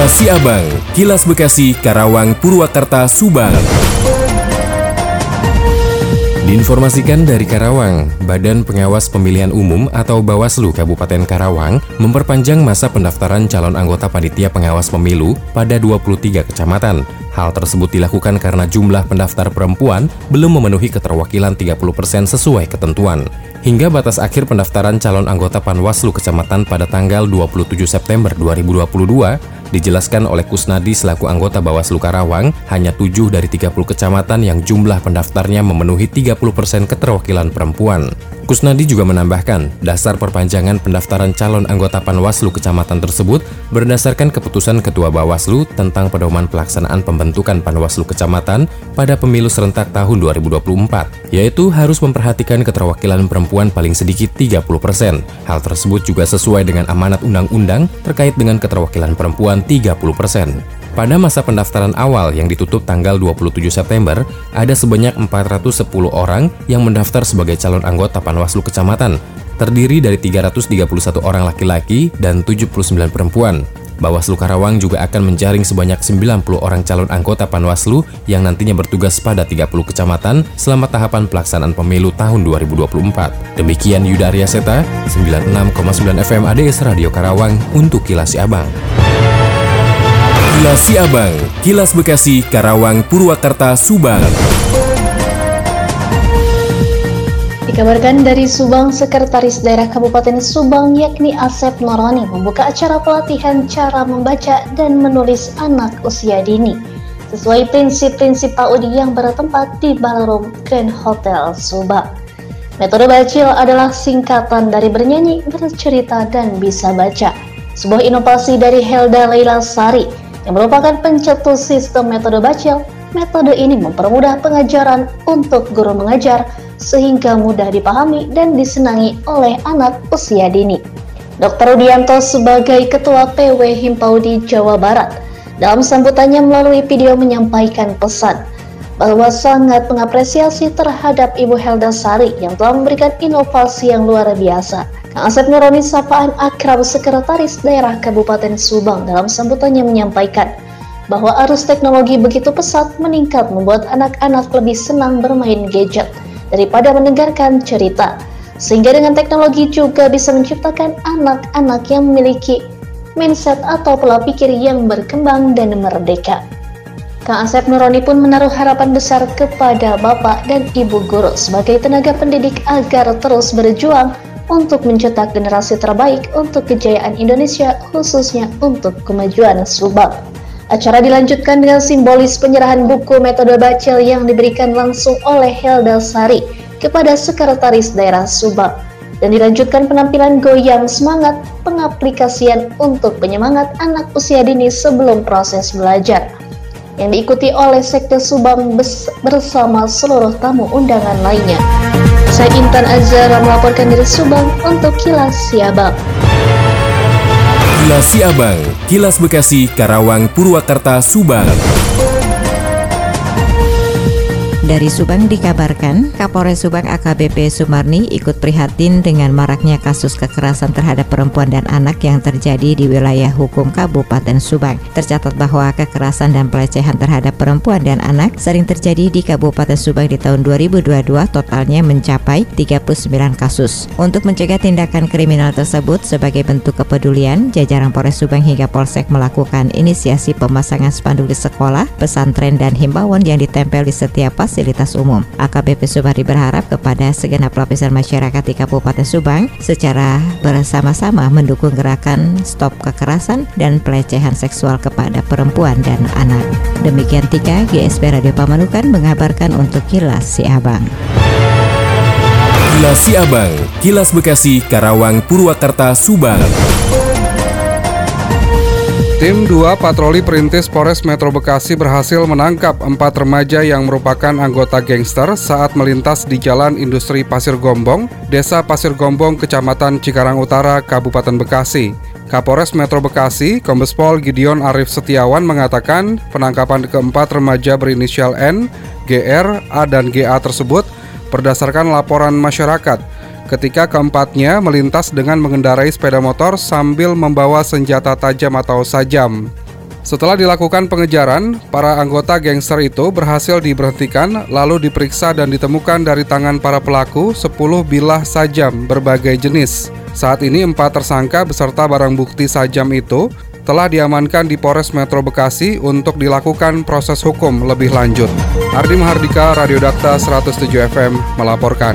Kilas Siabang, Kilas Bekasi, Karawang, Purwakarta, Subang. Diinformasikan dari Karawang, Badan Pengawas Pemilihan Umum atau Bawaslu Kabupaten Karawang memperpanjang masa pendaftaran calon anggota panitia pengawas pemilu pada 23 kecamatan. Hal tersebut dilakukan karena jumlah pendaftar perempuan belum memenuhi keterwakilan 30% sesuai ketentuan. Hingga batas akhir pendaftaran calon anggota Panwaslu Kecamatan pada tanggal 27 September 2022, Dijelaskan oleh Kusnadi selaku anggota Bawaslu Karawang, hanya 7 dari 30 kecamatan yang jumlah pendaftarnya memenuhi 30% keterwakilan perempuan. Kusnadi juga menambahkan, dasar perpanjangan pendaftaran calon anggota Panwaslu kecamatan tersebut berdasarkan keputusan Ketua Bawaslu tentang pedoman pelaksanaan pembentukan Panwaslu kecamatan pada pemilu serentak tahun 2024, yaitu harus memperhatikan keterwakilan perempuan paling sedikit 30%. Hal tersebut juga sesuai dengan amanat undang-undang terkait dengan keterwakilan perempuan 30%. Pada masa pendaftaran awal yang ditutup tanggal 27 September, ada sebanyak 410 orang yang mendaftar sebagai calon anggota Panwaslu Kecamatan, terdiri dari 331 orang laki-laki dan 79 perempuan. Bawaslu Karawang juga akan menjaring sebanyak 90 orang calon anggota Panwaslu yang nantinya bertugas pada 30 kecamatan selama tahapan pelaksanaan pemilu tahun 2024. Demikian Yuda Arya Seta, 96,9 FM ADS Radio Karawang untuk Kilas Abang. Kilas Siabang, Kilas Bekasi, Karawang, Purwakarta, Subang. Dikabarkan dari Subang, Sekretaris Daerah Kabupaten Subang yakni Asep Noroni membuka acara pelatihan cara membaca dan menulis anak usia dini sesuai prinsip-prinsip PAUD yang bertempat di Ballroom Grand Hotel Subang. Metode bacil adalah singkatan dari bernyanyi, bercerita, dan bisa baca. Sebuah inovasi dari Helda Leila Sari yang merupakan pencetus sistem metode bacil. Metode ini mempermudah pengajaran untuk guru mengajar sehingga mudah dipahami dan disenangi oleh anak usia dini. Dr. Rudianto sebagai Ketua PW Himpaudi Jawa Barat dalam sambutannya melalui video menyampaikan pesan bahwa sangat mengapresiasi terhadap Ibu Helda Sari yang telah memberikan inovasi yang luar biasa Kang Asep Nuroni sapaan akrab Sekretaris Daerah Kabupaten Subang dalam sambutannya menyampaikan bahwa arus teknologi begitu pesat meningkat membuat anak-anak lebih senang bermain gadget daripada mendengarkan cerita. Sehingga dengan teknologi juga bisa menciptakan anak-anak yang memiliki mindset atau pola pikir yang berkembang dan merdeka. Kang Asep Nuroni pun menaruh harapan besar kepada Bapak dan Ibu guru sebagai tenaga pendidik agar terus berjuang untuk mencetak generasi terbaik untuk kejayaan Indonesia khususnya untuk kemajuan Subang. Acara dilanjutkan dengan simbolis penyerahan buku metode bacil yang diberikan langsung oleh Helda Sari kepada Sekretaris Daerah Subang dan dilanjutkan penampilan goyang semangat pengaplikasian untuk penyemangat anak usia dini sebelum proses belajar yang diikuti oleh Sekte Subang bersama seluruh tamu undangan lainnya. Saya Intan Azhar melaporkan dari Subang untuk Kilas Siabang. Kilas Siabang, Kilas Bekasi, Karawang, Purwakarta, Subang. Dari Subang dikabarkan, Kapolres Subang AKBP Sumarni ikut prihatin dengan maraknya kasus kekerasan terhadap perempuan dan anak yang terjadi di wilayah hukum Kabupaten Subang. Tercatat bahwa kekerasan dan pelecehan terhadap perempuan dan anak sering terjadi di Kabupaten Subang di tahun 2022 totalnya mencapai 39 kasus. Untuk mencegah tindakan kriminal tersebut sebagai bentuk kepedulian, jajaran Polres Subang hingga Polsek melakukan inisiasi pemasangan spanduk di sekolah, pesantren dan himbauan yang ditempel di setiap pasien fasilitas umum. AKBP Subari berharap kepada segenap lapisan masyarakat di Kabupaten Subang secara bersama-sama mendukung gerakan stop kekerasan dan pelecehan seksual kepada perempuan dan anak. Demikian Tika, GSP Radio Pamanukan mengabarkan untuk Kilas Si Abang. Kilas Si Abang, Kilas Bekasi, Karawang, Purwakarta, Subang. Tim 2 Patroli Perintis Polres Metro Bekasi berhasil menangkap empat remaja yang merupakan anggota gangster saat melintas di Jalan Industri Pasir Gombong, Desa Pasir Gombong, Kecamatan Cikarang Utara, Kabupaten Bekasi. Kapolres Metro Bekasi, Kombes Pol Gideon Arif Setiawan mengatakan penangkapan keempat remaja berinisial N, GR, A, dan GA tersebut berdasarkan laporan masyarakat ketika keempatnya melintas dengan mengendarai sepeda motor sambil membawa senjata tajam atau sajam. Setelah dilakukan pengejaran, para anggota gangster itu berhasil diberhentikan lalu diperiksa dan ditemukan dari tangan para pelaku 10 bilah sajam berbagai jenis. Saat ini empat tersangka beserta barang bukti sajam itu telah diamankan di Polres Metro Bekasi untuk dilakukan proses hukum lebih lanjut. Ardi Mahardika, Radio Dakta 107 FM melaporkan.